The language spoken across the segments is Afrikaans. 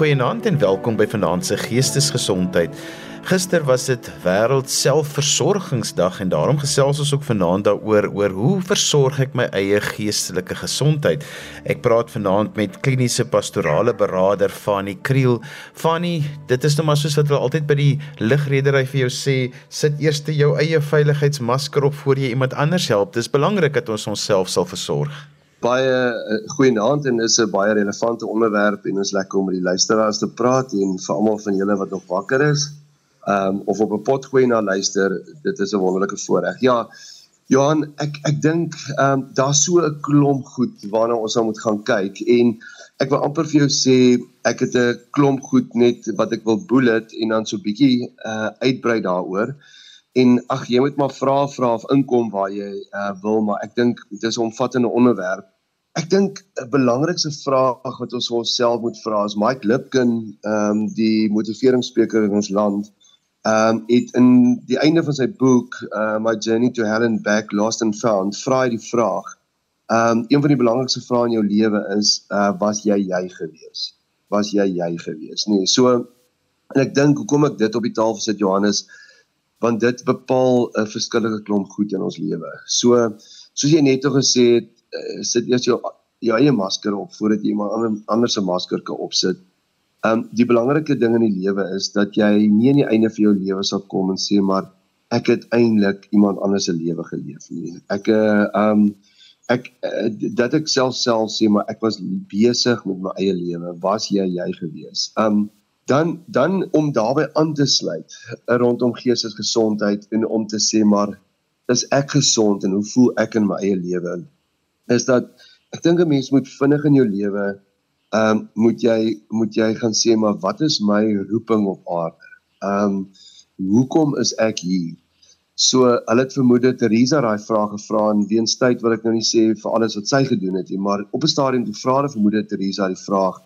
Goeienaand en welkom by Vanaand se Geestesgesondheid. Gister was dit Wêreld Selfversorgingsdag en daarom gesels ons ook vanaand daaroor oor hoe versorg ek my eie geestelike gesondheid. Ek praat vanaand met kliniese pastorale beraader Fanie Kriel. Fanie, dit is nou maar soos wat hulle altyd by die ligredery vir jou sê, sit eers jou eie veiligheidsmasker op voor jy iemand anders help. Dis belangrik dat ons onsself sal versorg baie uh, goeienaand en is 'n baie relevante onderwerp en ons lekker om met die luisteraars te praat en vir almal van julle wat nog wakker is um, of op 'n potgooi na luister dit is 'n wonderlike voorreg ja Johan ek ek dink um, daar's so 'n klomp goed waarna ons nou moet gaan kyk en ek wil amper vir jou sê ek het 'n klomp goed net wat ek wil bullet en dan so bietjie uh, uitbrei daaroor en ag jy moet maar vra vra of inkom waar jy uh, wil maar ek dink dit is 'n omvattende onderwerp Ek dink 'n belangrikste vraag wat ons vir onsself moet vra is Mike Lipkin, ehm um, die motiveringsspreker in ons land, ehm um, het in die einde van sy boek, uh, My Journey to Hell and Back Lost and Found, vra hy die vraag. Ehm um, een van die belangrikste vrae in jou lewe is, uh, was jy jy gewees? Was jy jy gewees? Nee, so en ek dink hoekom ek dit op die tafel sit Johannes, want dit bepaal 'n verskillende klomp goed in ons lewe. So soos jy net gesê het, uh, sit eers jou jou eie masker op voordat jy iemand ander, anders se masker kan opsit. Um die belangrike ding in die lewe is dat jy nie aan die einde van jou lewe sal kom en sê maar ek het eintlik iemand anders se lewe geleef nie. Ek uh um ek uh, dat ek self self sê maar ek was besig met my eie lewe. Was jy jy gewees? Um dan dan om daarbey aan te sluit rondom geestesgesondheid en om te sê maar is ek gesond en hoe voel ek in my eie lewe? is dat ek dink 'n mens moet vinnig in jou lewe ehm um, moet jy moet jy gaan sê maar wat is my roeping op aarde? Ehm um, hoekom is ek hier? So hulle het vermoed dat Teresa daai vraag gevra en weens tyd wil ek nou nie sê vir alles wat sy gedoen het nie, maar op 'n stadium vra hulle vermoed dat Teresa die vraag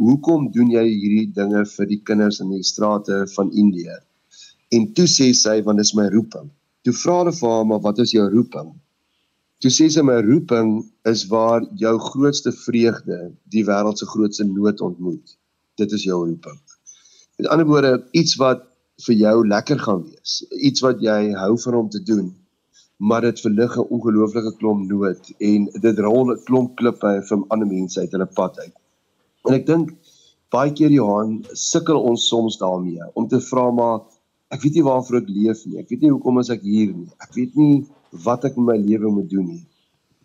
Hoekom doen jy hierdie dinge vir die kinders in die strate van Indië? En toe sê sy want dis my roeping. Toe vra hulle vir haar maar wat is jou roeping? Toe sê sy my roeping is waar jou grootste vreugde die wêreld se grootste nood ontmoet. Dit is jou roeping. Met ander woorde, iets wat vir jou lekker gaan wees, iets wat jy hou van om te doen, maar dit verlig 'n ongelooflike klomp nood en dit rol 'n klomp klippe vir ander mense uit hulle pad uit. En ek dink baie keer Johan sukkel ons soms daarmee om te vra maar ek weet nie waarvoor ek leef nie. Ek weet nie hoekom is ek hier nie. Ek weet nie wat ek met my lewe moet doen nie.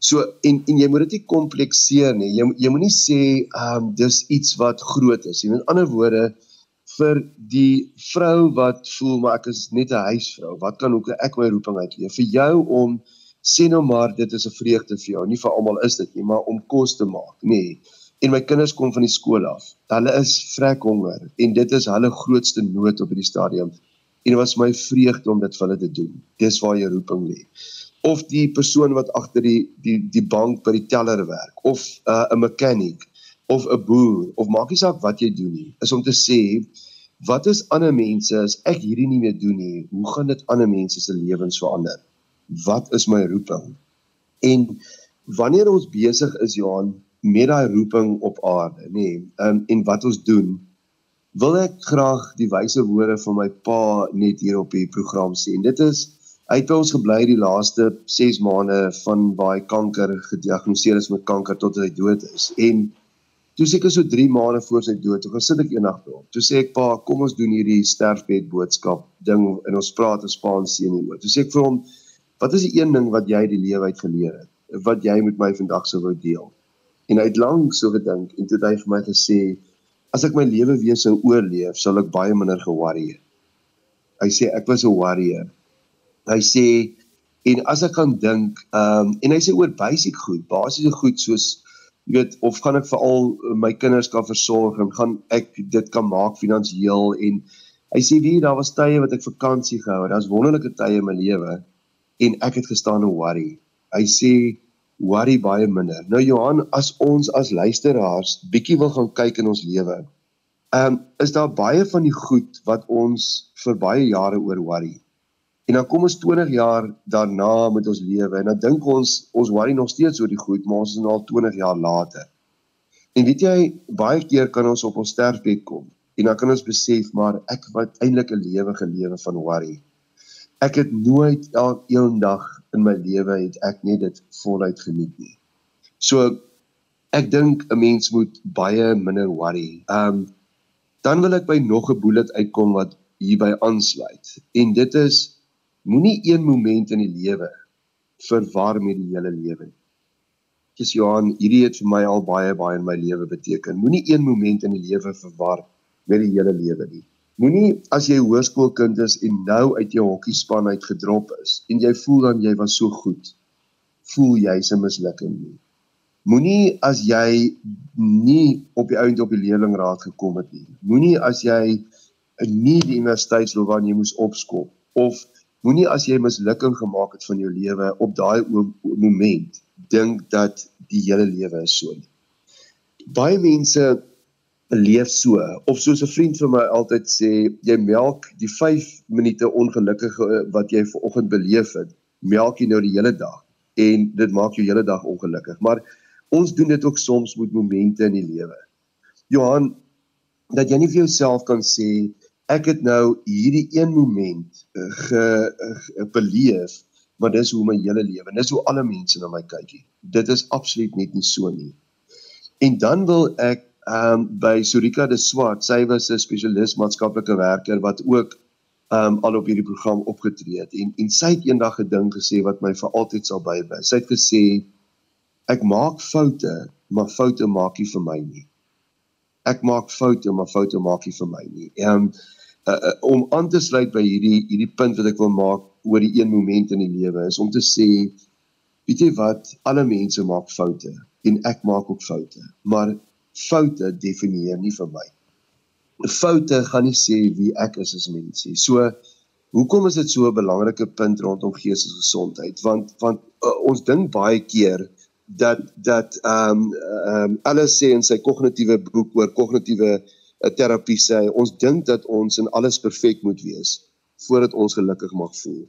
So en en jy moet dit nie komplekseer nie. Jy jy moenie sê ehm um, dis iets wat groot is. In ander woorde vir die vrou wat voel maar ek is net 'n huisvrou. Wat kan ook ek my roeping uitleef? Vir jou om sê nou maar dit is 'n vreugde vir jou. Nie vir almal is dit nie, maar om kos te maak, nê. Nee. En my kinders kom van die skool af. Hulle is vrek honger en dit is hulle grootste nood op hierdie stadium en dit was my vreugde om dit vir hulle te doen. Dis waar jou roeping lê. Of die persoon wat agter die die die bank by die teller werk of 'n uh, mechanic of 'n boer of maak nie saak wat jy doen nie, is om te sê wat is ander mense as ek hierdie nie meer doen nie, hoe gaan dit ander mense se lewens verander? Wat is my roeping? En wanneer ons besig is Johan met daai roeping op aarde, nê, nee, um, en wat ons doen, wil ek graag die wyse woorde van my pa net hier op die program sê. En dit is hy het ons gebly die laaste 6 maande van baie kanker gediagnoseer is met kanker tot hy dood is. En toe seker so 3 maande voor sy dood, toe gesit ek eendag by hom. Toe sê ek pa, kom ons doen hierdie sterfbed boodskap ding en ons praat in Spaans nie oor. Toe sê ek vir hom, wat is die een ding wat jy die lewe uit geleer het? Wat jy met my vandag sou wou deel? En hy het lank so gedink en toe het hy vir my gesê as ek my lewe weer sou oorleef, sal ek baie minder ge-worry. Hy sê ek was 'n warrior. Hy sê en as ek kan dink, ehm um, en hy sê oor basiese goed, basiese goed soos jy weet of gaan ek veral my kinders kan versorg en gaan ek dit kan maak finansiëel en hy sê wie daar was tye wat ek vakansie gehou het. Daar's wonderlike tye in my lewe en ek het gestaan en worry. Hy sê worry baie minder. Nou Johan, as ons as luisteraars bietjie wil gaan kyk in ons lewe, ehm um, is daar baie van die goed wat ons vir baie jare oor worry. En dan kom ons 20 jaar daarna met ons lewe en dan dink ons ons worry nog steeds oor die goed, maar ons is nou al 20 jaar later. En weet jy, baie keer kan ons op ons sterfbed kom en dan kan ons besef maar ek wat eintlik 'n lewe gelewe van worry. Ek het nooit elke dag in my lewe het ek net dit voluit geniet nie. So ek dink 'n mens moet baie minder worry. Um dan wil ek by nog 'n bullet uitkom wat hierby aansluit. En dit is moenie een moment in die lewe verwar met die hele lewe nie. Dis Johan, hierdie het vir my al baie baie in my lewe beteken. Moenie een moment in die lewe verwar met die hele lewe nie. Moenie as jy hoërskoolkind is en nou uit jou hokkiespan uit gedrop is en jy voel dan jy was so goed, voel jy se mislukking nie. Moenie as jy nie op die einde op die leerlingraad gekom het nie. Moenie as jy nie die universiteitsloopbaan jy moes opskop of moenie as jy mislukking gemaak het van jou lewe op daai moment dink dat die hele lewe is so nie. Baie mense leef so of soos 'n vriend van my altyd sê, jy melk die 5 minute ongelukkige wat jy vanoggend beleef het, melk jy nou die hele dag en dit maak jou hele dag ongelukkig. Maar ons doen dit ook soms met momente in die lewe. Johan, dat jy nie vir jouself kan sê ek het nou hierdie een moment eh, ge, ge beleef maar dis hoe my hele lewe en dis hoe alle mense na my kyk. Dit is absoluut net nie so nie. En dan wil ek ehm um, by Surika de Swart, sy was 'n spesialis maatskaplike werker wat ook ehm um, al op hierdie program opgetree het en en sy het eendag gedink gesê wat my vir altyd sal bybly. Sy het gesê ek maak foute, maar foute maak nie vir my nie. Ek maak foute, maar foute maak nie vir my nie. Ehm um, uh, uh, om aan te sluit by hierdie hierdie punt wat ek wil maak oor die een moment in die lewe is om te sê weet jy wat alle mense maak foute en ek maak ook foute maar foute definieer nie vir my foute gaan nie sê wie ek is as mens nie so hoekom is dit so 'n belangrike punt rondom geestesgesondheid want want uh, ons dink baie keer dat dat ehm um, ehm um, alles sê in sy kognitiewe boek oor kognitiewe uh, terapie sê ons dink dat ons in alles perfek moet wees voordat ons gelukkig mag voel.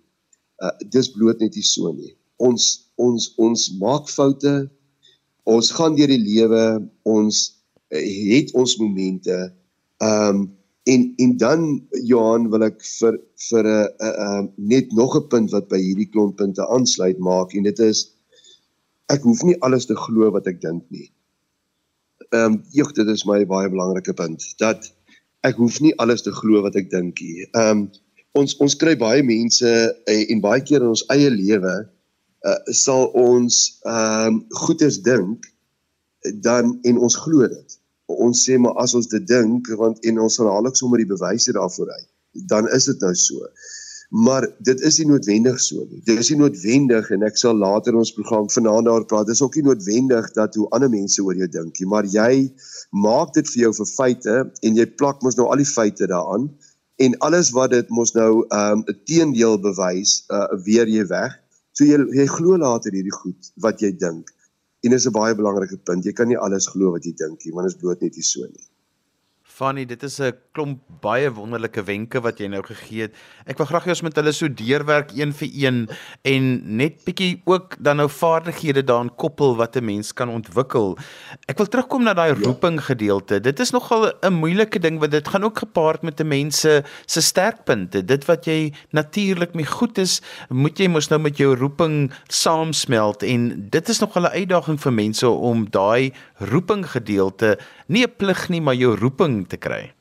Uh dis bloot net nie so nie. Ons ons ons maak foute. Ons gaan deur die lewe, ons het ons momente. Um en en dan Johan wil ek vir vir 'n uh, uh, net nog 'n punt wat by hierdie klomp punte aansluit maak en dit is ek hoef nie alles te glo wat ek dink nie. Ehm um, jog dit is my baie belangrike punt dat ek hoef nie alles te glo wat ek dink nie. Ehm um, ons ons kry baie mense uh, en baie keer in ons eie lewe uh, sal ons ehm um, goeders dink dan en ons glo dit. Ons sê maar as ons dit dink want en ons sal haalik sommer die bewyse daarvoor uit. Dan is dit nou so. Maar dit is nie noodwendig so nie. Dit is nie noodwendig en ek sal later in ons program vanaand daar praat. Dit is ook nie noodwendig dat hoe ander mense oor jou dink nie, maar jy maak dit vir jou vir feite en jy plak mos nou al die feite daaraan en alles wat dit mos nou ehm, 'n um, teendeel bewys, uh, weer jy weg. So jy jy glo later hierdie goed wat jy dink. En dis 'n baie belangrike punt. Jy kan nie alles glo wat jy dink nie, want dit is bloot net nie so nie. Fanny, dit is 'n klomp baie wonderlike wenke wat jy nou gegee het. Ek wil graag hê ons moet hulle so deurwerk een vir een en net bietjie ook dan nou vaardighede daarin koppel wat 'n mens kan ontwikkel. Ek wil terugkom na daai ja. roeping gedeelte. Dit is nogal 'n moeilike ding want dit gaan ook gepaard met 'n mens se se sterkpunte. Dit wat jy natuurlik mee goed is, moet jy mos nou met jou roeping saamsmelt en dit is nogal 'n uitdaging vir mense om daai roeping gedeelte nie 'n plig nie, maar jou roeping te kry.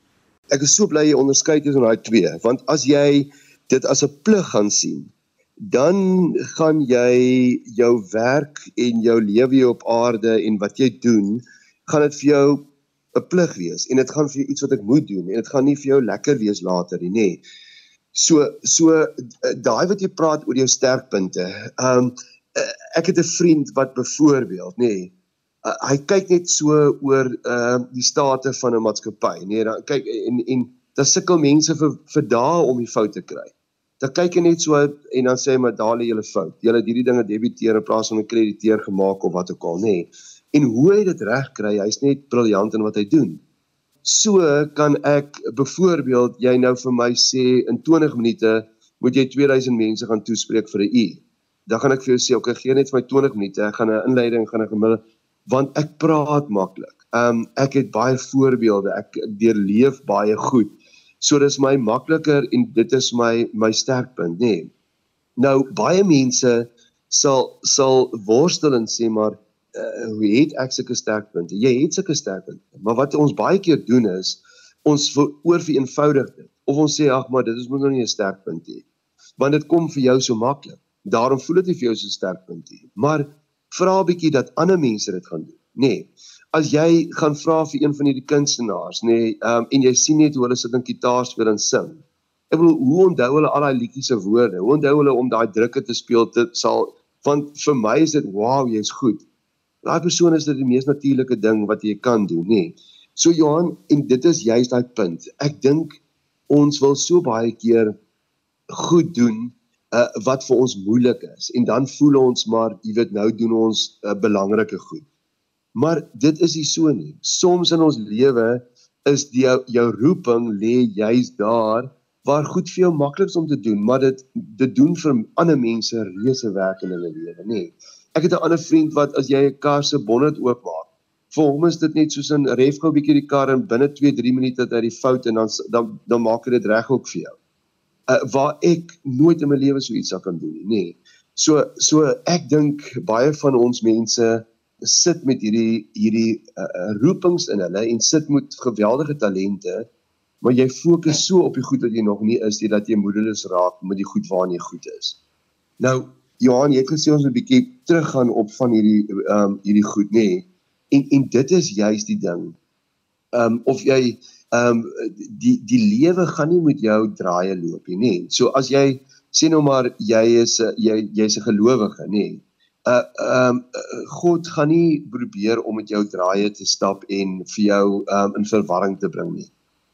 Ek is so bly jy onderskei tussen daai twee, want as jy dit as 'n plig gaan sien, dan gaan jy jou werk en jou lewe op aarde en wat jy doen, gaan dit vir jou 'n plig wees en dit gaan vir jou iets wat ek moet doen en dit gaan nie vir jou lekker wees later nie, nê. So so daai wat jy praat oor jou sterkpunte. Um ek het 'n vriend wat byvoorbeeld, nê, uh, hy kyk net so oor ehm uh, die state van 'n maatskappy. Nee, dan kyk en en daar sukkel mense vir vir dae om die fout te kry. Dan kyk hy net so en dan sê hy maar daar lê julle fout. Julle het hierdie dinge debiteer in plaas van 'n krediteer gemaak of wat ook al, nê. Nee. En hoe hy dit reg kry, hy's net briljant in wat hy doen. So kan ek byvoorbeeld jy nou vir my sê in 20 minute moet jy 2000 mense gaan toespreek vir 'n uur. Dan gaan ek vir jou sê, okay, gee net vir my 20 minute. Ek gaan 'n inleiding, gaan 'n gemiddelde want ek praat maklik. Um ek het baie voorbeelde. Ek deurleef baie goed. So dis my makliker en dit is my my sterkpunt, nê. Nee. Nou baie mense sal sal worstel en sê maar uh, hoe het ek sulke sterkpunte? Jy het sulke sterkpunte. Maar wat ons baie keer doen is ons oorvereenvoudig dit. Of ons sê ag maar dit is moet nou nie 'n sterkpunt hê. Want dit kom vir jou so maklik. Daarom voel dit nie vir jou so sterkpunt nie. Maar vra 'n bietjie dat ander mense dit gaan doen, nê. Nee, as jy gaan vra vir een van hierdie kunstenaars, nê, nee, um, en jy sien net hoe hulle sit in gitaar speel en sing. Ek bedoel, hoe onthou hulle al daai liedjies se woorde? Hoe onthou hulle om daai drukke te speel? Dit sal want vir my is dit wow, jy's goed. Daai persoon is dit die mees natuurlike ding wat jy kan doen, nê. Nee. So Johan, en dit is juist daai punt. Ek dink ons wil so baie keer goed doen uh, wat vir ons moeilik is en dan voel ons maar jy weet nou doen ons 'n uh, belangrike goed. Maar dit is nie so nie. Soms in ons lewe is die jou, jou roeping lê juis daar waar goed vir jou makliks om te doen, maar dit dit doen vir ander mense reuse werk in hulle lewe, nê. Nee. Ek het 'n ander vriend wat as jy 'n kar se bonnet oopmaak, vir hom is dit net soos 'n ref gou 'n bietjie die kar en binne 2-3 minute dat hy die fout en dan dan dan maak dit reg ook vir jou. Uh waar ek nooit in my lewe so iets sou kan doen nie, nê. Nee. So so ek dink baie van ons mense sit met hierdie hierdie uh, roepings in hulle en sit met geweldige talente maar jy fokus so op die goed wat jy nog nie is nie dat jy moedeloos raak met die goed waarna jy goed is. Nou Johan, jy het gesê ons moet 'n bietjie teruggaan op van hierdie ehm um, hierdie goed nê. Nee. En en dit is juist die ding. Ehm um, of jy ehm um, die die lewe gaan nie met jou draaie loop nie, nê. So as jy sê nou maar jy is jy jy's 'n gelowige, nê. Uh um God gaan nie probeer om met jou draaie te stap en vir jou um in verwarring te bring nie.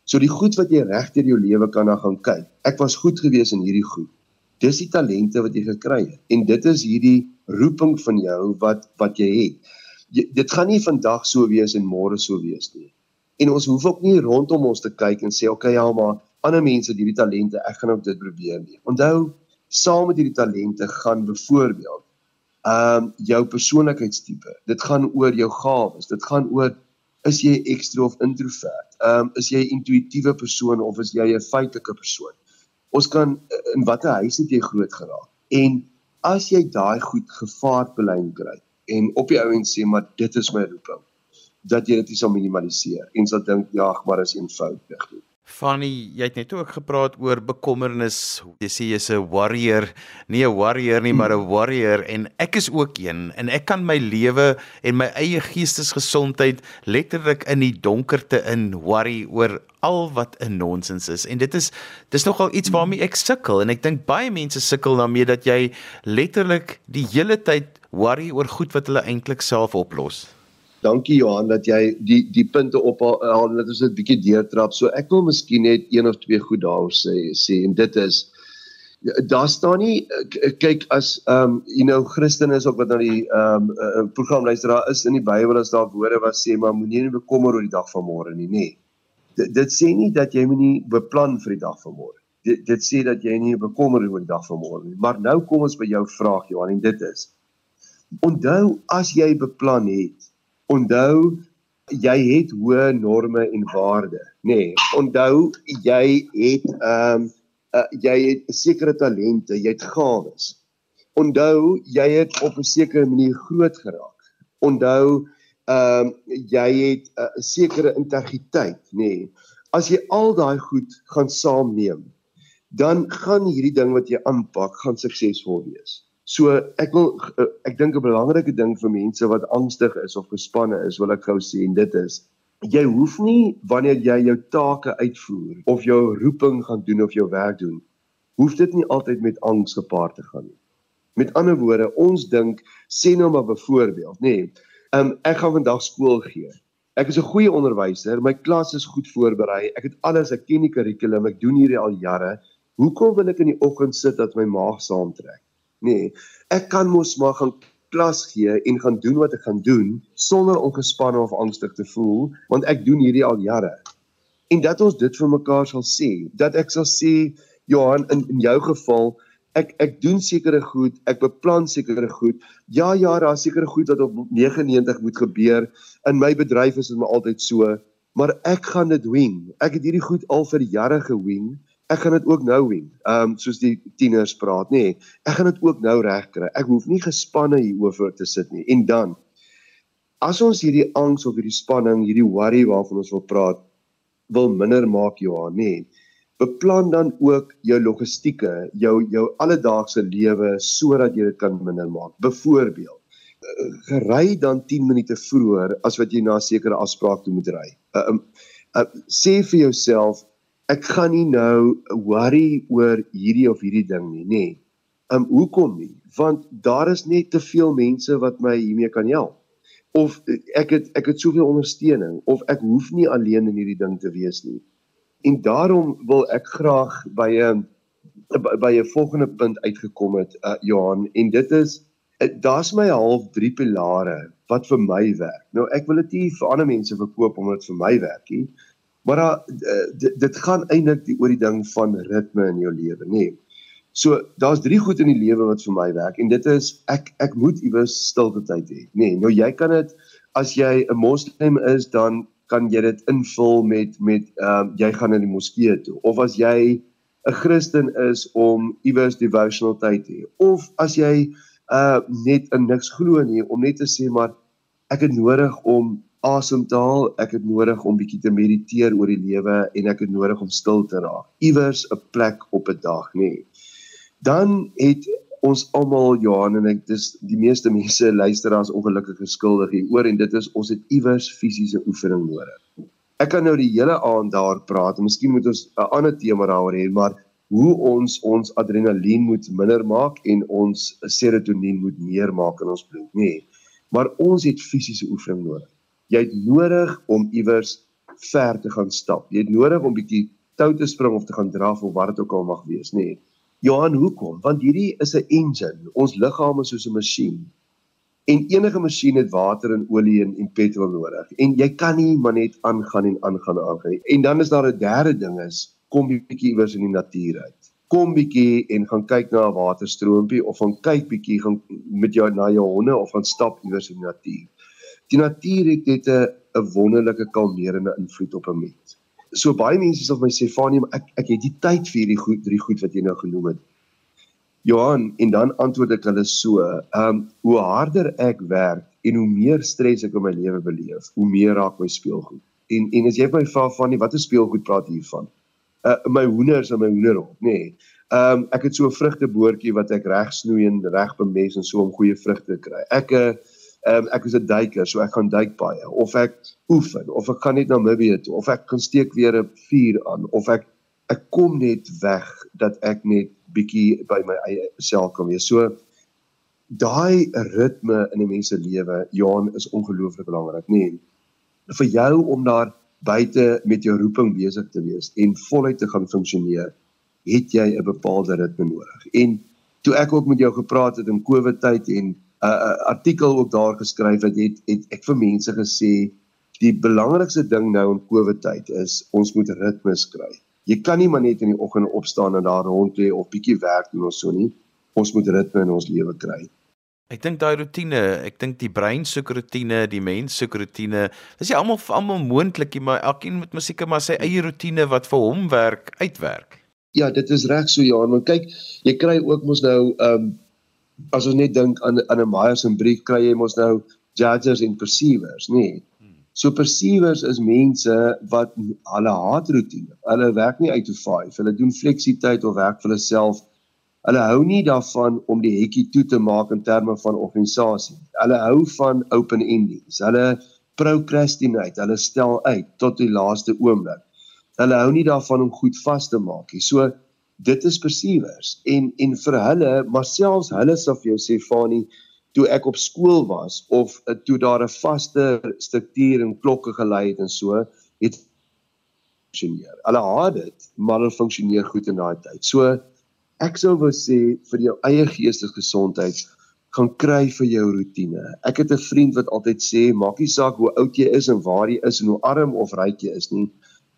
So die goed wat jy reg deur jou lewe kan na gaan kyk. Ek was goed gewees in hierdie goed. Dis die talente wat jy gekry het en dit is hierdie roeping van jou wat wat jy het. Jy, dit gaan nie vandag so wees en môre so wees nie. En ons hoef ook nie rondom ons te kyk en sê okay ja maar ander mense het hierdie talente, ek gaan ook dit probeer nie. Onthou saam met hierdie talente gaan byvoorbeeld ehm um, jou persoonlikheidstipe. Dit gaan oor jou gawes. Dit gaan oor is jy ekstro of introvert? Ehm um, is jy intuïtiewe persoon of is jy 'n feitelike persoon? Ons kan in watter huis het jy groot geraak? En as jy daai goed gevaard belyn kry en op die ou en sê maar dit is my roeping, dat jy dit sal minimaliseer en sal dink ja, maar is eenvoudig. Fanny, jy het net ook gepraat oor bekommernis. Jy sê jy's 'n warrior, nie 'n warrior nie, maar 'n warrior en ek is ook een en ek kan my lewe en my eie geestesgesondheid letterlik in die donkerte in worry oor al wat 'n nonsens is. En dit is dis nogal iets waarmee ek sukkel en ek dink baie mense sukkel daarmee dat jy letterlik die hele tyd worry oor goed wat hulle eintlik self oplos. Dankie Johan dat jy die die punte ophaal dat ons dit bietjie deurtrap. So ek wil miskien net een of twee goed daar sê sê en dit is daar staan nie kyk as ehm um, you know Christen is ook wat nou die ehm um, uh, program luister daar is in die Bybel as daar woorde wat sê maar moenie nie bekommer oor die dag van môre nie nê. Dit, dit sê nie dat jy moenie beplan vir die dag van môre. Dit dit sê dat jy nie bekommer oor die dag van môre nie. Maar nou kom ons by jou vraag Johan en dit is Onthou as jy beplan het onthou jy het hoë norme en waardes, nê. Nee, onthou jy het ehm um, uh, jy het sekere talente, jy het gawes. Onthou jy het op 'n sekere manier groot geraak. Onthou ehm um, jy het 'n uh, sekere integriteit, nê. Nee. As jy al daai goed gaan saamneem, dan gaan hierdie ding wat jy aanpak gaan suksesvol wees. So ek wil eh, ek dink 'n belangrike ding vir mense wat angstig is of gespanne is, wil ek gou sê en dit is jy hoef nie wanneer jy jou take uitvoer of jou roeping gaan doen of jou werk doen, hoef dit nie altyd met angs gepaard te gaan nie. Met ander woorde, ons dink sê nou maar byvoorbeeld, nê, nee, um, ek gaan vandag skool gee. Ek is 'n goeie onderwyser, my klas is goed voorberei. Ek het alles, ek ken die kurrikulum, ek doen hierdie al jare. Hoekom wil ek in die oggend sit dat my maag saamtrek? Nee, ek kan mos maar gaan klas gee en gaan doen wat ek gaan doen sonder ongespanne of angstig te voel, want ek doen hierdie al jare. En dat ons dit vir mekaar sal sê, dat ek sal sê Johan in in jou geval ek ek doen sekere goed, ek beplan sekere goed. Ja, ja, daar is sekere goed wat op 99 moet gebeur. In my bedryf is dit maar altyd so, maar ek gaan dit wing. Ek het hierdie goed al vir jare gewing. Ek gaan dit ook nou wing. Ehm um, soos die tieners praat, nê. Nee, ek gaan dit ook nou regkry. Ek hoef nie gespanne hieroor te sit nie. En dan as ons hierdie angs of hierdie spanning, hierdie worry waarvan ons wil praat, wil minder maak, Johan, nê. Nee, beplan dan ook jou logistieke, jou jou alledaagse lewe sodat jy dit kan minder maak. Byvoorbeeld, gery dan 10 minute vroeër as wat jy na 'n sekere afspraak toe moet ry. Uh, um, uh, sê vir jouself, ek gaan nie nou worry oor hierdie of hierdie ding nie, nê. Nee. Um hoekom nie? Want daar is net te veel mense wat my hiermee kan help. Of ek het ek het soveel ondersteuning of ek hoef nie alleen in hierdie ding te wees nie. En daarom wil ek graag by 'n by 'n volgende punt uitgekom het uh, Johan en dit is uh, daar's my half drie pilare wat vir my werk. Nou ek wil dit nie vir ander mense verkoop omdat dit vir my werk nie. Maar uh, dit, dit gaan eintlik oor die ding van ritme in jou lewe, nê. Nee. So daar's drie goed in die lewe wat vir my werk en dit is ek ek moet iewers stilte tyd hê. Nee, nou jy kan dit as jy 'n moslim is dan kan jy dit invul met met ehm uh, jy gaan na die moskee toe of as jy 'n Christen is om iewers devotional tyd hê of as jy uh net in niks glo nie om net te sê maar ek het nodig om asem te haal, ek het nodig om bietjie te mediteer oor die lewe en ek het nodig om stil te raak. Iewers 'n plek op 'n dag, nê. Dan het ons almal Johan en ek dis die meeste mense luisteraars ongelukkig geskuldig hieroor en dit is ons het iewers fisiese oefening nodig. Ek kan nou die hele aand daar praat en miskien moet ons 'n ander tema daaroor hê, maar hoe ons ons adrenalien moet minder maak en ons serotonien moet meer maak in ons bloed, nê. Nee, maar ons het fisiese oefening nodig. Jy het nodig om iewers ver te gaan stap. Jy het nodig om bietjie tou te spring of te gaan draf of wat dit ook al mag wees, nê. Nee. Johan, hoekom? Want hierdie is 'n engine. Ons liggaam is soos 'n masjien. En enige masjien het water en olie en, en petrol nodig. En jy kan nie maar net aangaan en aangaan en aangaan nie. En dan is daar 'n derde ding is kom bietjie iewers in die natuur uit. Kom bietjie en gaan kyk na 'n waterstroompie of gaan kyk bietjie gaan met jou na jou honde of gaan stap iewers in die natuur. Die natuur het net 'n 'n wonderlike kalmerende invloed op 'n mens so baie mense sal my sê Fanie ek ek het die tyd vir hierdie goed drie goed wat jy nou genoem het. Johan en dan antwoord ek hulle so, ehm um, hoe harder ek werk en hoe meer stres ek in my lewe beleef, hoe meer raak my speelgoed. En en as jy my vra Fanie, watter speelgoed praat jy hiervan? Uh my hoenders en my hoenderhok, nê. Nee. Ehm um, ek het so 'n vrugteboortjie wat ek reg snoei en reg bemes en so om goeie vrugte te kry. Ek 'n uh, Ehm um, ek is 'n duiker, so ek gaan duik baie of ek oefen of ek gaan net na Namibië toe of ek kan steek weer 'n vuur aan of ek ek kom net weg dat ek net bietjie by my eie self kan wees. So daai ritme in 'n mens se lewe, Johan, is ongelooflik belangrik, nê? Nee, vir jou om daar buite met jou roeping besig te wees en voluit te gaan funksioneer, het jy 'n bepaalde ritme nodig. En toe ek ook met jou gepraat het in COVID tyd en uh, artikel ook daar geskryf het, het het ek vir mense gesê die belangrikste ding nou in COVID tyd is ons moet ritmes kry. Jy kan nie maar net in die oggend opstaan en daar rond lê of bietjie werk doen of so nie. Ons moet ritme in ons lewe kry. Ek dink daai rotine, ek dink die brein soek rotine, die mens soek rotine. Dis nie almal vir almal moontlik nie, maar elkeen moet musieke maar sy eie rotine wat vir hom werk, uitwerk. Ja, dit is reg so Johan, want kyk, jy kry ook mos nou ehm um, as ons net dink aan aan 'n Myers en brief kry jy mos nou judges en perceivers, nê. Nee. So perceivers is mense wat hulle haat rotine. Hulle werk nie uit to 5. Hulle doen fleksiteit of werk vir hulle self. Hulle hou nie daarvan om die hekkie toe te maak in terme van organisasie. Hulle hou van open endings. Hulle procrastinate. Hulle stel uit tot die laaste oomblik. Hulle hou nie daarvan om goed vas te maak nie. So dit is perceivers en en vir hulle maar selfs hulle sal vir jou sê Fani toe ek op skool was of uh, toe daar 'n vaste struktuur en klokke gelei het en so het funksioneer. Hulle haat dit, maar hulle funksioneer goed in daai tyd. So ek sou wou sê vir jou eie geestelike gesondheid gaan kry vir jou rotine. Ek het 'n vriend wat altyd sê maak nie saak hoe oud jy is en waar jy is en hoe arm of ryk jy is nie.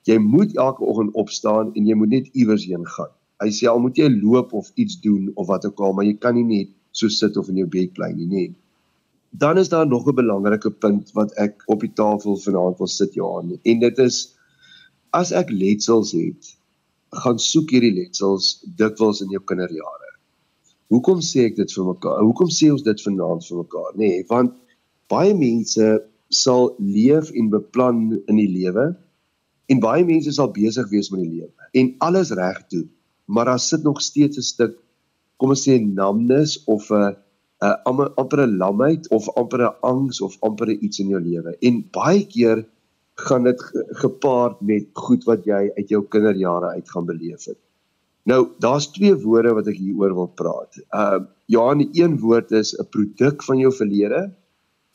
Jy moet elke oggend opstaan en jy moet net iewers heen gaan Hy sê al moet jy loop of iets doen of wat ook al, maar jy kan nie net so sit of in jou bed bly nie, nee. Dan is daar nog 'n belangrike punt wat ek op die tafel vanaand wil sit Johan en dit is as ek letsels het, gaan soek hierdie letsels dikwels in jou kinderjare. Hoekom sê ek dit vir mekaar? Hoekom sê ons dit vanaand vir mekaar? Nê, nee, want baie mense sal leef en beplan in die lewe en baie mense sal besig wees met die lewe en alles reg doen, maar daar sit nog steeds 'n stuk kom ons sê namnes of 'n 'n amper 'n lamheid of amper 'n angs of amper iets in jou lewe. En baie keer gaan dit gepaard met goed wat jy uit jou kinderjare uit gaan beleef het. Nou, daar's twee woorde wat ek hieroor wil praat. Uh ja, die een woord is 'n produk van jou verlede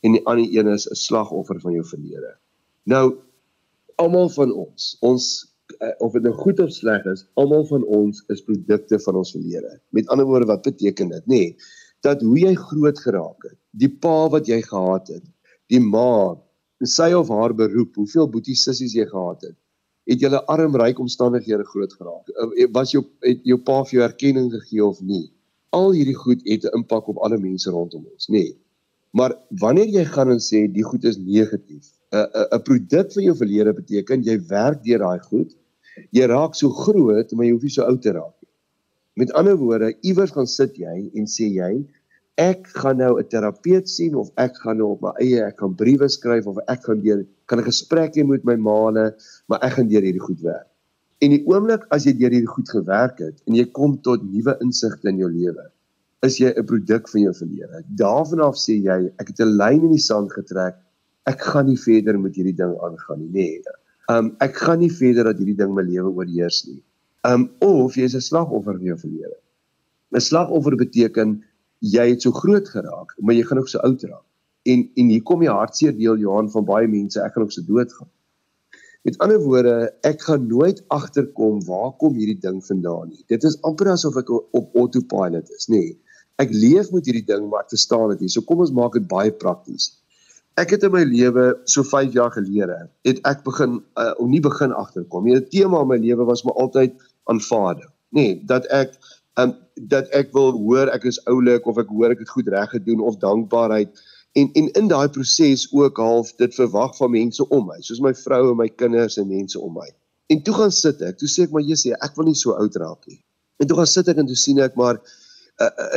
en die ander een is 'n slagoffer van jou verlede. Nou, almal van ons, ons of dit nou goed of sleg is, almal van ons is produkte van ons verlede. Met ander woorde, wat beteken dit, nê? Nee, dat hoe jy groot geraak het, die pa wat jy gehad het, die ma, sy of haar beroep, hoeveel boeties sissies jy gehad het, het julle armryk omstandighede groot geraak. Eh, was jou het jou pa vir jou erkenning gegee of nie? Al hierdie goed het 'n impak op alle mense rondom ons, nê? Nee. Maar wanneer jy gaan en sê die goed is negatief, 'n 'n produk van jou verlede beteken jy werk deur daai goed. Jy raak so groot, maar jy hoef nie so oud te raak nie. Met ander woorde, iewers gaan sit jy en sê jy ek gaan nou 'n terapeut sien of ek gaan nou op my eie ek gaan briewe skryf of ek gaan deur kan 'n gesprek hê met my maane, maar ek gaan deur hierdie goed werk. En die oomblik as jy deur hierdie goed gewerk het en jy kom tot nuwe insigte in jou lewe, is jy 'n produk van jou verlede. Daarvan af sê jy ek het 'n lyn in die sand getrek. Ek gaan nie verder met hierdie ding aangaan nie. Nee. Um ek gaan nie verder dat hierdie ding my lewe oorheers nie. Um of jy is 'n slagoffer van jou verlede. 'n Slagoffer beteken jy het so groot geraak, maar jy gaan ook so oud raak. En en hier kom die hartseer deel Johan van baie mense, ek gaan ook so dood gaan. Met ander woorde, ek gaan nooit agterkom waar kom hierdie ding vandaan nie. Dit is amper asof ek op autopilot is, nê. Nee, ek leef met hierdie ding, maar ek verstaan dit nie. So kom ons maak dit baie prakties. Ek het in my lewe so 5 jaar gelede het ek begin uh, om nie begin agterkom. Die tema in my lewe was maar altyd aanvaarding. Nee, dat ek um dat ek wil hoor ek is oulik of ek hoor ek het goed reg gedoen of dankbaarheid en en in daai proses ook half dit verwag van mense om my, soos my vrou en my kinders en mense om my. En toe gaan sit ek, toe sê ek maar Jesus, ek wil nie so oud raak nie. En toe gaan sit ek en toe sien ek maar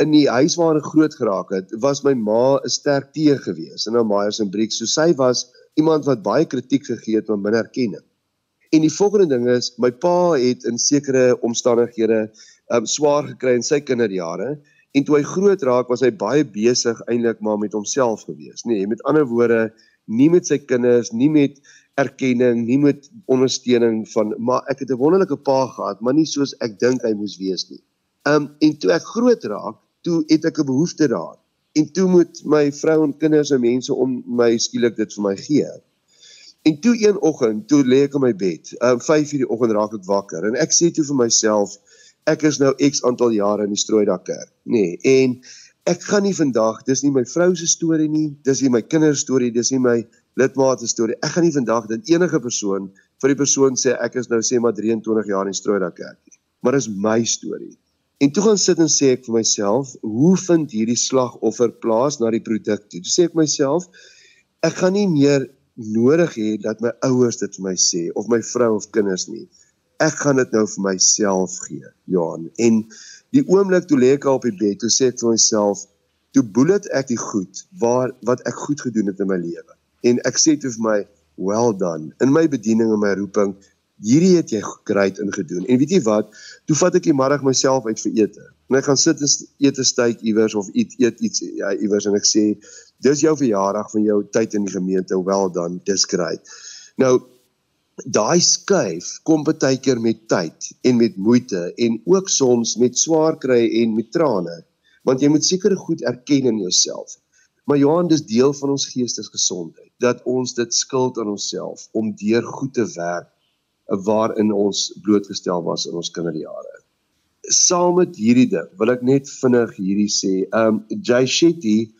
in die huis waar ek groot geraak het, was my ma 'n sterk teer gewees in haar Myers en Briggs. So sy was iemand wat baie kritiek gegee het van binne erkenning. En die volgende ding is, my pa het in sekere omstandighede um, swaar gekry in sy kinderjare en toe hy groot raak was hy baie besig eintlik maar met homself gewees. Nee, met ander woorde, nie met sy kinders, nie met erkenning, nie met ondersteuning van maar ek het 'n wonderlike pa gehad, maar nie soos ek dink hy moes wees nie. Um en toe ek groot raak, toe het ek 'n behoefte daar. En toe moet my vrou en kinders en mense om my skielik dit vir my gee. En toe een oggend, toe lê ek in my bed. Um 5:00 die oggend raak ek wakker en ek sê toe vir myself, ek is nou X aantal jare in die strooidakker, nê. Nee, en ek gaan nie vandag, dis nie my vrou se storie nie, dis nie my kinders storie, dis nie my lidmaat se storie. Ek gaan nie vandag dat enige persoon vir die persoon sê ek is nou sê maar 23 jaar in die strooidakker nie. Maar dis my storie. En toe gaan sit en sê ek vir myself, hoe vind hierdie slagoffer plaas na die produk toe? Toe sê ek myself, ek gaan nie meer nodig hê dat my ouers dit vir my sê of my vrou of kinders nie. Ek gaan dit nou vir myself gee, Johan. En die oomblik toe lê ek op die bed, toe sê ek vir myself, toe bullet ek die goed waar wat ek goed gedoen het in my lewe. En ek sê toe vir my, well done. In my bediening en my roeping hierdie het jy great ingedoen. En weet jy wat? Toe vat ek die middag myself uit vir ete. En ek gaan sit en eet 'n steak iewers of eet eet iets ja iewers en ek sê dis jou verjaardag van jou tyd in die gemeente. Wel dan, dis great. Nou daai skuif kom baie keer met tyd en met moeite en ook soms met swaar kry en met trane. Want jy moet seker goed erken in jouself. Maar Johan, dis deel van ons geestesgesondheid dat ons dit skuld aan onsself om deur goed te werk waarin ons blootgestel was in ons kinderjare. Saam met hierdie ding wil ek net vinnig hierdie sê. Um Jay Shetty,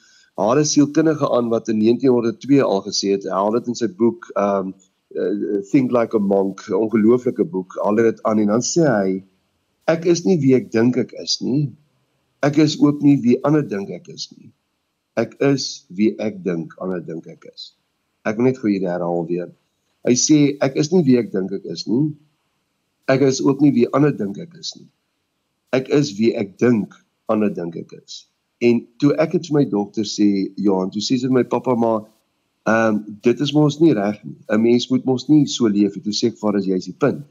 haar sielkundige aan wat in 1902 al gesê het, hy het dit in sy boek um Think Like a Monk, 'n ongelooflike boek, al dit aan en dan sê hy Ek is nie wie ek dink ek is nie. Ek is ook nie wie ander dink ek is nie. Ek is wie ek dink ander dink ek is. Ek wil net gou hierdie herhaal weer. Hy sê ek is nie wie ek dink ek is nie. Ek is ook nie wie ander dink ek is nie. Ek is wie ek dink ander dink ek is. En toe ek dit vir my dogter sê, Johan, toe sê sy vir my pappa maar ehm um, dit is mos nie reg nie. 'n Mens moet mos nie so leef nie. Toe sê ek vir haar as jy's die punt.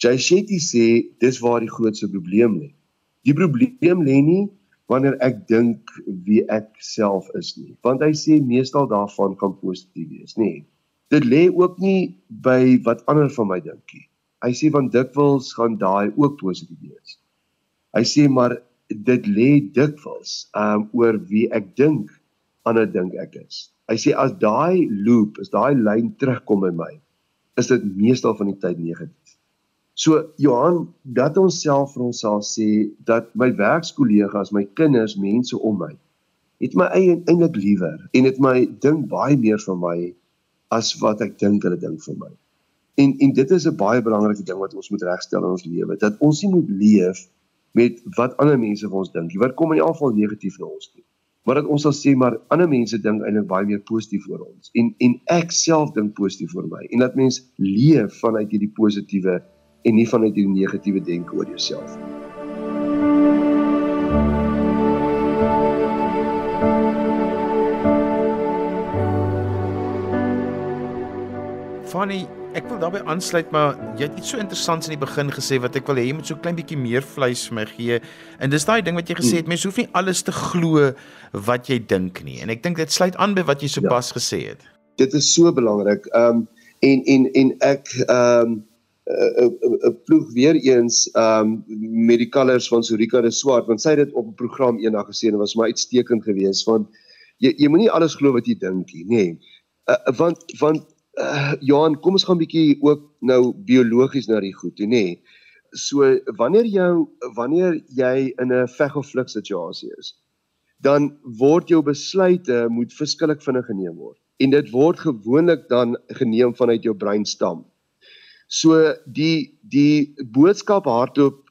Jay Shetty sê dis waar die grootste probleem lê. Die probleem lê nie wanneer ek dink wie ek self is nie, want hy sê meestal daarvan gaan positief wees, nê. Dit lê ook nie by wat ander van my dink nie. Hy sê want dikwels gaan daai ook positief wees. Hy sê maar dit lê dikwels um oor wie ek dink ander dink ek is. Hy sê as daai loop, as daai lyn terugkom by my, is dit meestal van die tyd negatief. So Johan, dat ons self vir ons sal sê dat my werkskollegas, my kinders, mense om my het my eintlik liewer en het my dink baie meer van my as wat ek dink hulle dink vir my. En en dit is 'n baie belangrike ding wat ons moet regstel in ons lewe, dat ons nie moet leef met wat ander mense vir ons dink nie. Wat kom in elk geval negatief na ons toe. Maar dat ons sal sê maar ander mense dink eintlik baie meer positief oor ons en en ek self dink positief oor my en dat mens leef vanuit hierdie positiewe en nie vanuit die negatiewe denke oor jouself nie. Fanny, ek wil daarbey aansluit, maar jy het iets so interessants in die begin gesê wat ek wil hê jy moet so klein bietjie meer vleis vir my gee. En dis daai ding wat jy gesê het, hmm. mense hoef nie alles te glo wat jy dink nie. En ek dink dit sluit aan by wat jy sopas ja. gesê het. Dit is so belangrik. Ehm um, en en en ek ehm um, 'n ploeg weer eens um met die Colors van Sorika de Swart want sy het dit op 'n program eendag gesê en was maar uitstekend geweest want jy jy moenie alles glo wat jy dink nie nê nee. uh, want want uh, Johan kom ons gaan 'n bietjie ook nou biologies na die goed toe nê nee. so wanneer jou wanneer jy in 'n veg of vlug situasie is dan word jou besluite moet verskillik vinnig geneem word en dit word gewoonlik dan geneem vanuit jou breinstam So die die boodskap hardloop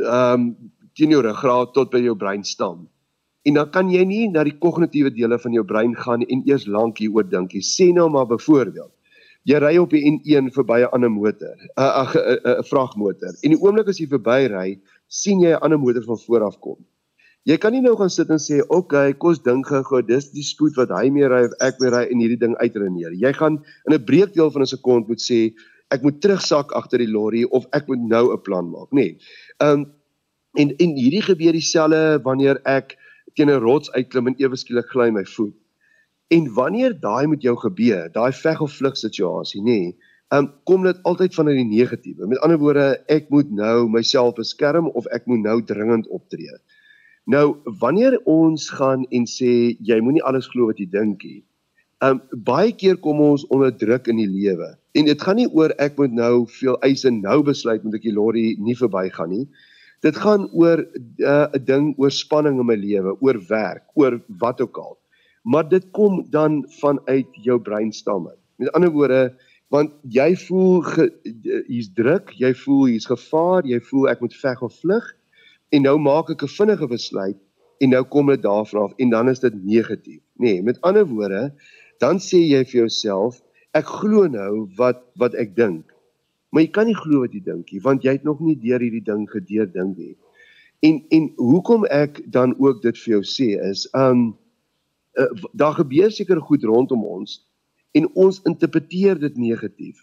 ehm um, teen jou ruggraat tot by jou breinstam. En dan kan jy nie na die kognitiewe dele van jou brein gaan en eers lank hieroor dink nie. Sê nou maar byvoorbeeld jy ry op die N1 verby 'n ander motor, 'n 'n 'n vragmotor. En die oomblik as jy verby ry, sien jy 'n ander motor van voor af kom. Jy kan nie nou gaan sit en sê, "Oké, okay, kos dink gou, dis die spoed wat hy mee ry of ek mee ry en hierdie ding uitreneer." Jy gaan in 'n breekdeel van 'n sekond moet sê, ek moet terugsak agter die lorry of ek moet nou 'n plan maak, nê. Nee. Ehm um, en en hierdie gebeur dieselfde wanneer ek teen 'n rots uitklim en ewe skielik gly my voet. En wanneer daai met jou gebeur, daai veg of vlug situasie, nê, nee, um, kom dit altyd vanuit die negatiewe. Met ander woorde, ek moet nou myself beskerm of ek moet nou dringend optree. Nou, wanneer ons gaan en sê jy moenie alles glo wat jy dink nie. Um, baie keer kom ons onder druk in die lewe En dit gaan nie oor ek moet nou veel eise nou besluit moet ek die lorry nie verbygaan nie. Dit gaan oor uh, 'n uh, ding oor spanning in my lewe, oor werk, oor wat ook al. Maar dit kom dan vanuit jou breinstamme. Met ander woorde, want jy voel hier's druk, jy voel hier's gevaar, jy voel ek moet veg of vlug en nou maak ek 'n vinnige besluit en nou kom dit daarvan af en dan is dit negatief. Nee, met ander woorde, dan sê jy vir jouself ek glo nou wat wat ek dink. Maar jy kan nie glo wat jy dink nie, want jy het nog nie deur hierdie ding gedeur dink nie. En en hoekom ek dan ook dit vir jou sê is, um uh, daar gebeur seker goed rondom ons en ons interpreteer dit negatief.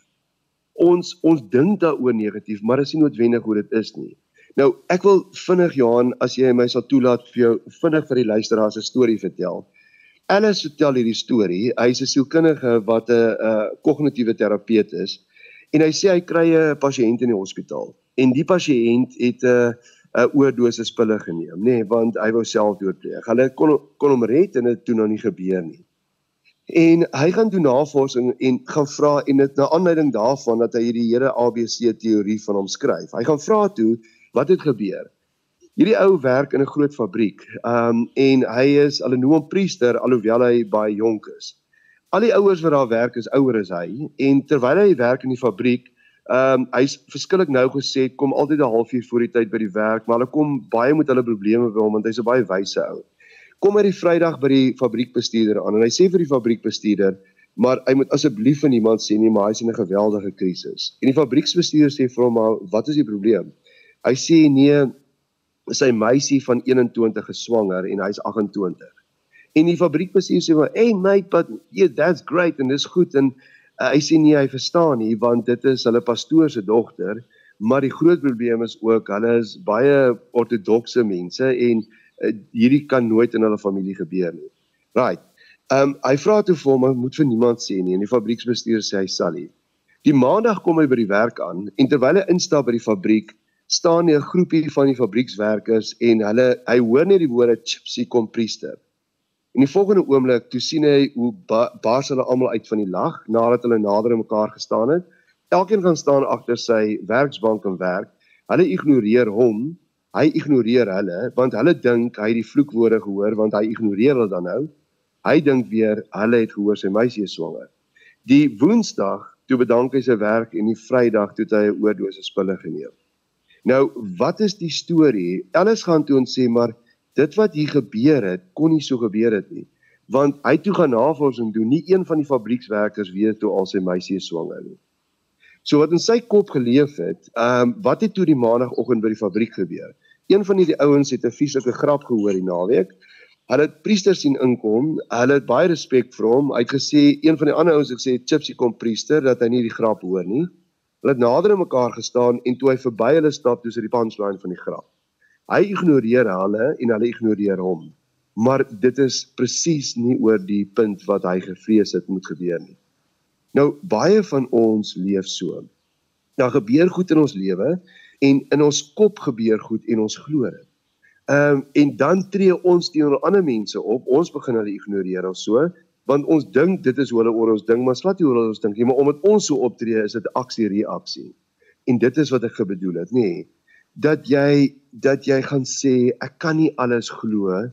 Ons ons dink daaroor negatief, maar dit is nie noodwendig hoe dit is nie. Nou, ek wil vinnig Johan, as jy my sal toelaat vir jou vinnig vir die luisteraars 'n storie vertel. Alice vertel hierdie storie. Hy's 'n sielkundige wat 'n 'n kognitiewe terapeut is en hy sê hy kry 'n pasiënt in die hospitaal en die pasiënt het 'n 'n oordosis pille geneem, nê, nee, want hy wou self doodpleeg. Hulle kon kon hom red en dit toe nou nie gebeur nie. En hy gaan doen navorsing en gaan vra en dit na aanleiding daarvan dat hy hierdie hele ABC teorie van hom skryf. Hy gaan vra toe wat het gebeur. Hierdie ou werk in 'n groot fabriek. Um en hy is hom priester alhoewel hy baie jonk is. Al die ouers wat daar werk is ouer as hy en terwyl hy werk in die fabriek, Ehm um, hy's verskillik nou gesê kom altyd 'n halfuur voor die tyd by die werk, maar hulle kom baie met hulle probleme by hom want hy's 'n baie wyse ou. Kom hy die Vrydag by die fabriekbestuurder aan en hy sê vir die fabriekbestuurder, maar hy moet asseblief vir niemand sê nie, maar hy's in 'n geweldige krisis. En die fabrieksbestuurder sê vir hom, "Maar wat is die probleem?" Hy sê, "Nee, sy meisie van 21 geswanger en hy's 28." En die fabriekbestuurder sê, "Hey mate, but yeah, that's great and dis goed en uh, hy sê nie hy verstaan nie want dit is hulle pastoor se dogter, maar die groot probleem is ook hulle is baie ortodokse mense en uh, hierdie kan nooit in hulle familie gebeur nie. Right. Ehm um, hy vra toe vir hom, moet vir niemand sê nie en die fabrieksbestuurder sê hy sal nie. Die maandag kom hy by die werk aan en terwyl hy instap by die fabriek, staan 'n groepie van die fabriekswerkers en hulle hy hoor net die woorde Chipsy Compriester. In die volgende oomblik toe sien hy hoe ba bars hulle almal uit van die lag nadat hulle nader aan mekaar gestaan het. Elkeen gaan staan agter sy werksbank en werk. Hulle ignoreer hom. Hy ignoreer hulle want hulle dink hy het die vloekwoorde gehoor want hy ignoreer hulle dan nou. Hy dink weer hulle het gehoor sy meisie is swanger. Die Woensdag toe bedank hy sy werk en die Vrydag toe hy 'n oordose spille geneem. Nou, wat is die storie? Alles gaan toe ons sê maar dit wat hier gebeur het, kon nie so gebeur het nie. Want hy toe gaan navorsing doen, nie een van die fabriekswerkers weet toe al sy meisie is swanger nie. So wat in sy kop geleef het, ehm um, wat het toe die maandagooggend by die fabriek gebeur? Een van hierdie ouens het 'n vieslike grap gehoor die naweek. Hulle het priester sien inkom. Hulle het baie respek vir hom. Hy het gesê een van die ander ouens het gesê Chipsy kom priester dat hy nie die grap hoor nie. Hulle het nader aan mekaar gestaan en toe hy verby hulle stap, toe sy die punchline van die grap. Hy ignoreer hulle en hulle ignoreer hom. Maar dit is presies nie oor die punt wat hy gevrees het moet gebeur nie. Nou baie van ons leef so. Daar gebeur goed in ons lewe en in ons kop gebeur goed en ons glo dit. Ehm um, en dan tree ons teenoor ander mense op. Ons begin hulle ignoreer of so want ons dink dit is hoe hulle oor ons ding, maar slat nie oor ons dink nie, maar omdat ons so optree is dit aksie reaksie. En dit is wat ek bedoel het, nê. Nee dat jy dat jy gaan sê ek kan nie alles glo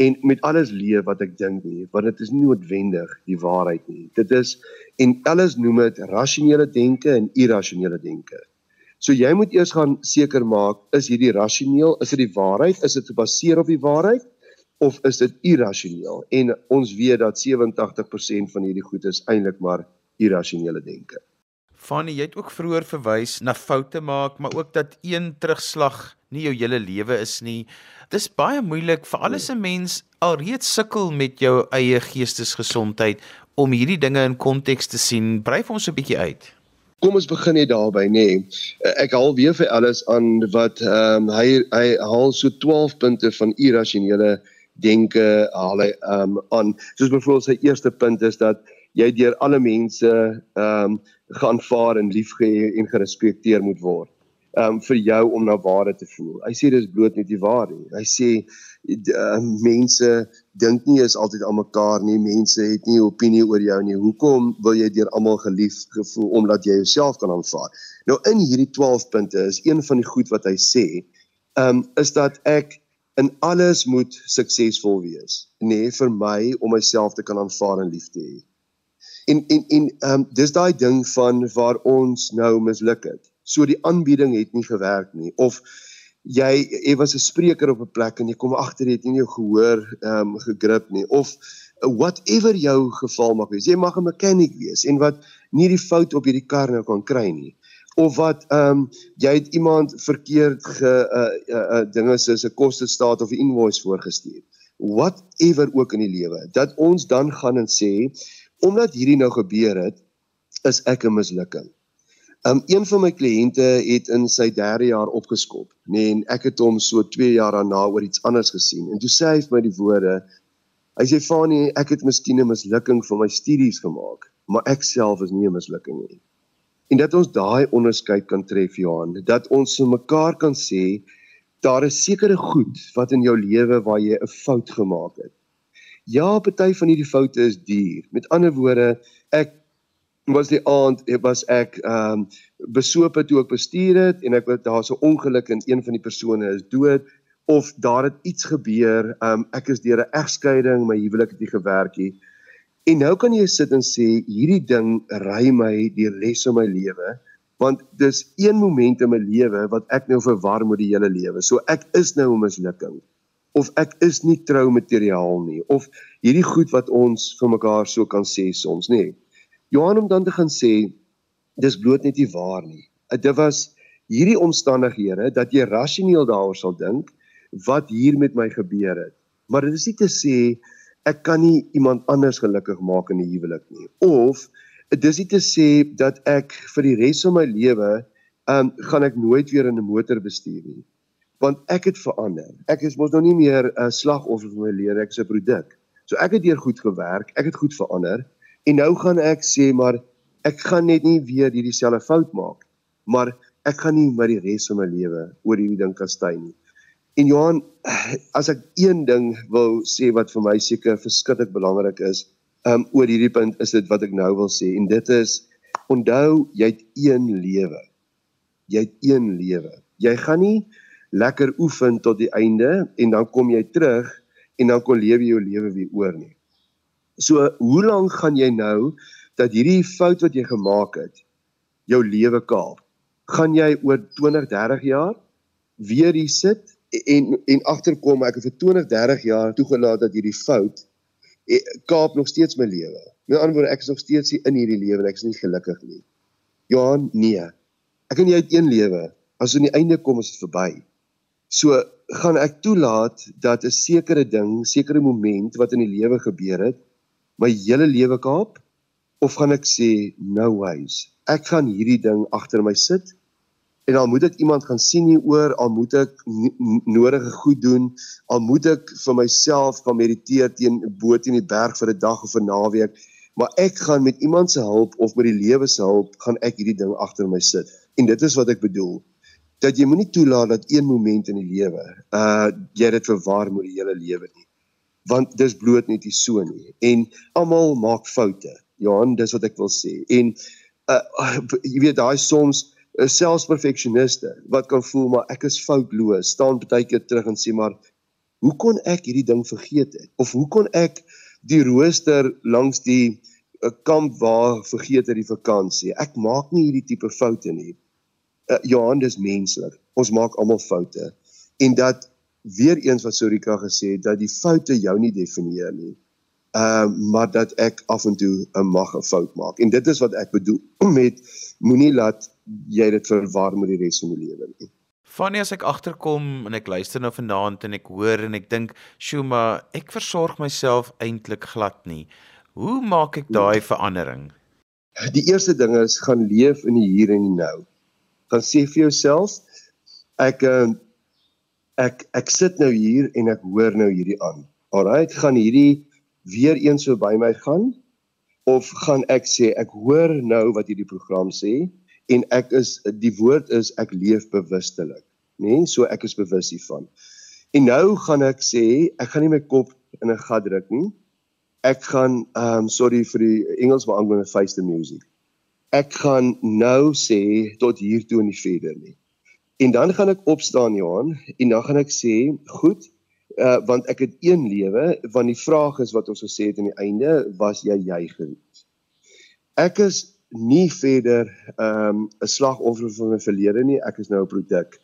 en met alles leef wat ek dink nie want dit is nie noodwendig die waarheid nie. Dit is en alles noem dit rasionele denke en irrasionele denke. So jy moet eers gaan seker maak is hierdie rasioneel is dit die waarheid is dit gebaseer op die waarheid of is dit irrasioneel? En ons weet dat 87% van hierdie goed is eintlik maar irrasionele denke. Fanny, jy het ook vroeër verwys na foute maak, maar ook dat een terugslag nie jou hele lewe is nie. Dis baie moeilik vir alles 'n mens alreeds sukkel met jou eie geestesgesondheid om hierdie dinge in konteks te sien. Vir ons 'n bietjie uit. Kom ons begin net daarby, nê. Nee. Ek haal weer vir alles aan wat ehm um, hy hy haal so 12 punte van irrasionele denke haal hy ehm um, aan. Soos byvoorbeeld sy eerste punt is dat jy deur alle mense ehm um, geaanvaar en liefgehê en gerespekteer moet word. Um vir jou om na waarde te voel. Hy sê dis bloot net die waarheid nie. Hy sê uh, mense dink nie is altyd aan mekaar nie. Mense het nie 'n opinie oor jou nie. Hoekom wil jy deur almal geliefd gevoel omdat jy jouself kan aanvaar? Nou in hierdie 12 punte is een van die goed wat hy sê, um is dat ek in alles moet suksesvol wees, nê, nee, vir my om myself te kan aanvaar en lief te hê en en en um, dis daai ding van waar ons nou misluk het. So die aanbieding het nie gewerk nie of jy jy was 'n spreker op 'n plek en jy kom agter jy het nie jou gehoor ehm um, gegrip nie of whatever jou geval mag wees. Jy mag 'n mechanic wees en wat nie die fout op hierdie kar nou kan kry nie of wat ehm um, jy het iemand verkeerd ge uh, uh, uh dinge soos 'n koste staat of 'n invoice voorgestuur. Whatever ook in die lewe dat ons dan gaan en sê omdat hierdie nou gebeur het, is ek 'n mislukking. Um een van my kliënte het in sy 3de jaar opgeskop, nê, nee, en ek het hom so 2 jaar daarna oor iets anders gesien. En toe sê hy vir my die woorde: Hy sê Fanie, ek het miskien 'n mislukking vir my studies gemaak, maar ek self is nie 'n mislukking nie. En dat ons daai onderskeid kan tref, Johan, dat ons so mekaar kan sê daar is sekere goed wat in jou lewe waar jy 'n fout gemaak het. Ja, party van hierdie foute is duur. Met ander woorde, ek was die aand, ek was ek ehm um, besoop het toe ek bestuur het en ek het daar so ongeluk en een van die persone is dood of daar het iets gebeur. Ehm um, ek is deur 'n egskeiding, my huwelik het nie gewerk nie. En nou kan jy sit en sê hierdie ding ry my die res van my lewe Want dis een moment in my lewe wat ek nou verwar met die hele lewe. So ek is nou 'n mislukking of ek is nie trou materiaal nie of hierdie goed wat ons vir mekaar so kan sê soms nê. Nee. Johan om dan te gaan sê dis bloot net nie waar nie. Dit was hierdie omstandighede dat jy rasioneel daaroor sal dink wat hier met my gebeur het. Maar dit is nie te sê ek kan nie iemand anders gelukkig maak in die huwelik nie of dis nie te sê dat ek vir die res van my lewe um, gaan ek nooit weer in 'n motor bestuur nie. Want ek het verander. Ek is mos nou nie meer 'n uh, slagoffer van my lewe, ek is 'n produk. So ek het deur goed gewerk, ek het goed verander en nou gaan ek sê maar ek gaan net nie weer hierdie selfde fout maak. Maar ek gaan nie my die res van my lewe oor hierdie ding kastei nie. En Johan, as ek een ding wil sê wat vir my seker verskriklik belangrik is, um oor hierdie punt is dit wat ek nou wil sê en dit is onthou jy het een lewe. Jy het een lewe. Jy gaan nie lekker oefen tot die einde en dan kom jy terug en dan kon lewe jou lewe weer oor nie. So hoe lank gaan jy nou dat hierdie fout wat jy gemaak het jou lewe kaap? Gaan jy oor 20, 30 jaar weer hier sit en en agterkom ek het vir 20 30 jaar toegelaat dat hierdie fout e, kaap nog steeds my lewe. Met ander woorde ek is nog steeds in hierdie lewe en ek is nie gelukkig nie. Johan, nee. Ek en jy het een lewe. As aan die einde kom is dit verby. So gaan ek toelaat dat 'n sekere ding, sekere moment wat in die lewe gebeur het, my hele lewe kaap of gaan ek sê no ways. Ek gaan hierdie ding agter my sit en al moet ek iemand gaan sien hier oor, al moet ek nodige goed doen, al moet ek vir myself gaan mediteer teen 'n boot in die berg vir 'n dag of 'n naweek, maar ek gaan met iemand se hulp of met die lewe se hulp gaan ek hierdie ding agter my sit. En dit is wat ek bedoel dat jy moenie toelaat dat een moment in die lewe uh jy dit verwar met die hele lewe nie. Want dis bloot net nie so nie. En almal maak foute. Johan, dis wat ek wil sê. En uh jy weet daai soms is selfs perfeksioniste wat kan voel maar ek is foutloos, staan baie keer terug en sê maar hoe kon ek hierdie ding vergeet het? Of hoe kon ek die rooster langs die 'n eh, kamp waar vergeet het die vakansie? Ek maak nie hierdie tipe foute nie. Uh, Johan, dis menslik. Ons maak almal foute. En dat weer eens wat Sorika gesê het dat die foute jou nie definieer nie. Ehm uh, maar dat ek af en toe 'n mag 'n fout maak. En dit is wat ek bedoel met moenie laat jy dit verwar met die res van jou lewe nie. Fanny as ek agterkom en ek luister nou vanaand en ek hoor en ek dink, "Sjoe, maar ek versorg myself eintlik glad nie." Hoe maak ek daai verandering? Die eerste ding is gaan leef in die hier en die nou. Gaan sê vir jouself, ek ehm, ek ek sit nou hier en ek hoor nou hierdie aan. Alraai, gaan hierdie weer eens so by my gaan of gaan ek sê ek hoor nou wat hierdie program sê en ek is die woord is ek leef bewustelik, nê? Nee? So ek is bewus hiervan. En nou gaan ek sê ek gaan nie my kop in 'n gat druk nie. Ek gaan um sorry vir die Engels maar I'm going to face the music. Ek gaan nou sê tot hier toe en nie verder nie. En dan gaan ek opstaan Johan en dan gaan ek sê, goed, uh want ek het een lewe, want die vraag is wat ons gesê het aan die einde, was jy jy gewees? Ek is nie verder ehm um, 'n slagoffer van my verlede nie, ek is nou 'n produk.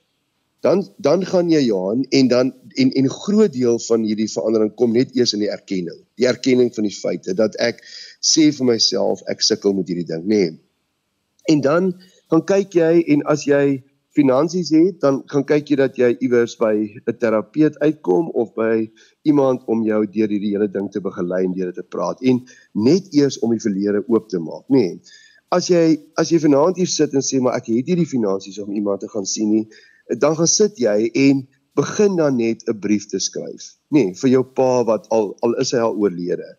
Dan dan gaan jy Johan en dan en en 'n groot deel van hierdie verandering kom net eers in die erkenning. Die erkenning van die feite dat ek sê vir myself ek sukkel met hierdie ding, nê. Nee. En dan gaan kyk jy en as jy finansies het, dan gaan kyk jy dat jy iewers by 'n terapeut uitkom of by iemand om jou deur hierdie hele ding te begelei en deur dit te praat en net eers om die verlede oop te maak, nê. Nee as jy as jy vanaand hier sit en sê maar ek het hierdie finansies om iemand te gaan sien nie, dan gaan sit jy en begin dan net 'n brief te skryf, nê, nee, vir jou pa wat al al is hy al oorlede.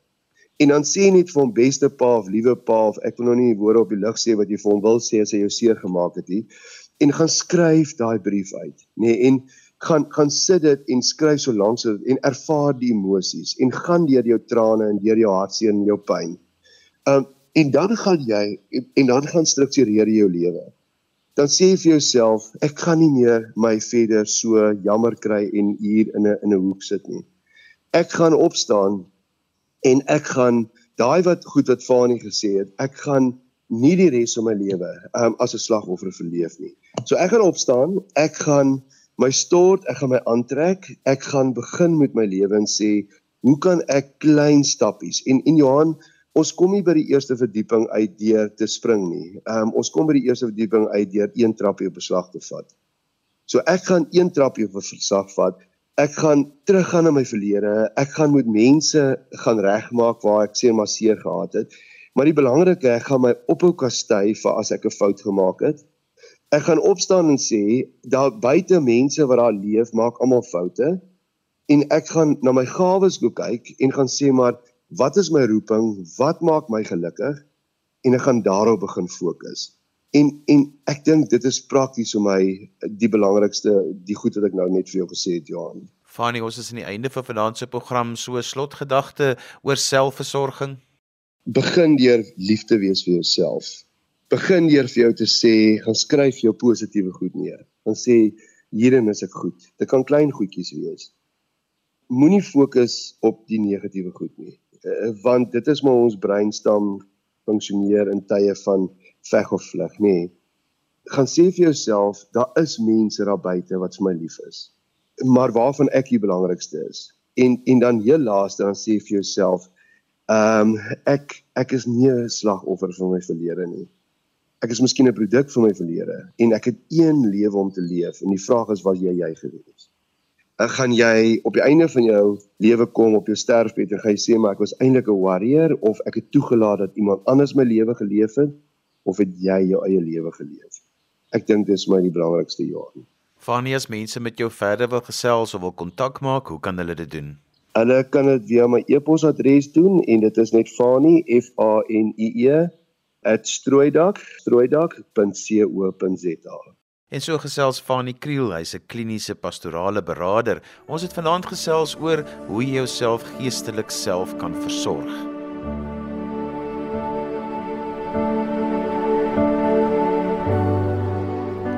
En dan sê net vir hom beste pa of liewe pa of ek wil nou nie woorde op die lug sê wat jy vir hom wil sê as hy jou seer gemaak het nie en gaan skryf daai brief uit, nê, nee, en gaan gaan sit dit en skryf so lank so en ervaar die emosies en gaan deur jou trane en deur jou hartseer en jou pyn. Um En dan gaan jy en dan gaan struktureer jy jou lewe. Dan sê jy vir jouself, ek gaan nie meer my verder so jammer kry en hier in 'n in 'n hoek sit nie. Ek gaan opstaan en ek gaan daai wat goed wat Fanie gesê het, ek gaan nie die res van my lewe um, as 'n slagoffer verleef nie. So ek gaan opstaan, ek gaan my stort, ek gaan my aantrek, ek gaan begin met my lewe en sê, hoe kan ek klein stappies en en Johan Ons kom nie by die eerste verdieping uit deur te spring nie. Ehm um, ons kom by die eerste verdieping uit deur een trappie op beslag te vat. So ek gaan een trappie op beslag vat. Ek gaan teruggaan na my verlede. Ek gaan met mense gaan regmaak waar ek seer maar seer gehad het. Maar die belangrike, ek gaan my ophou kastei vir as ek 'n fout gemaak het. Ek gaan opstaan en sê daar buite mense wat daar leef maak almal foute en ek gaan na my gawes kyk en gaan sê maar wat is my roeping? Wat maak my gelukkig? En ek gaan daarop begin fokus. En en ek dink dit is prakties vir my die belangrikste die goed wat ek nou net vir jou gesê het Johan. Fanie, ons is aan die einde van vanaand se program so slotgedagte oor selfversorging. Begin deur lief te wees vir jouself. Begin deur vir jou te sê, gaan skryf jou positiewe goed neer. Gaan sê hierin is ek goed. Dit kan klein goedjies wees. Moenie fokus op die negatiewe goed nie, eh, want dit is maar ons breinstam funksioneer in tye van veg of vlug, nê. Nee. Gaan sê vir jouself, daar is mense daar buite wat vir my lief is. Maar waarvan ek die belangrikste is. En en dan heel laaste dan sê vir jouself, ehm um, ek ek is nie 'n slagoffer van my verlede nie. Ek is miskien 'n produk van my verlede en ek het een lewe om te leef en die vraag is wat jy jy gewees. Ek gaan jy op die einde van jou lewe kom op jou sterfbed en gaan jy sê maar ek was eintlik 'n warrior of ek het toegelaat dat iemand anders my lewe geleef het of het jy jou eie lewe geleef? Ek dink dis my die belangrikste jaar. Fanie as mense met jou verder wil gesels of wil kontak maak, hoe kan hulle dit doen? Hulle kan dit via my e-posadres doen en dit is net fanie f a n i e @strooidak strooidak.co.za. En so gesels Fanie Kriel, hy's 'n kliniese pastorale beraader. Ons het vanaand gesels oor hoe jy jouself geestelik self kan versorg.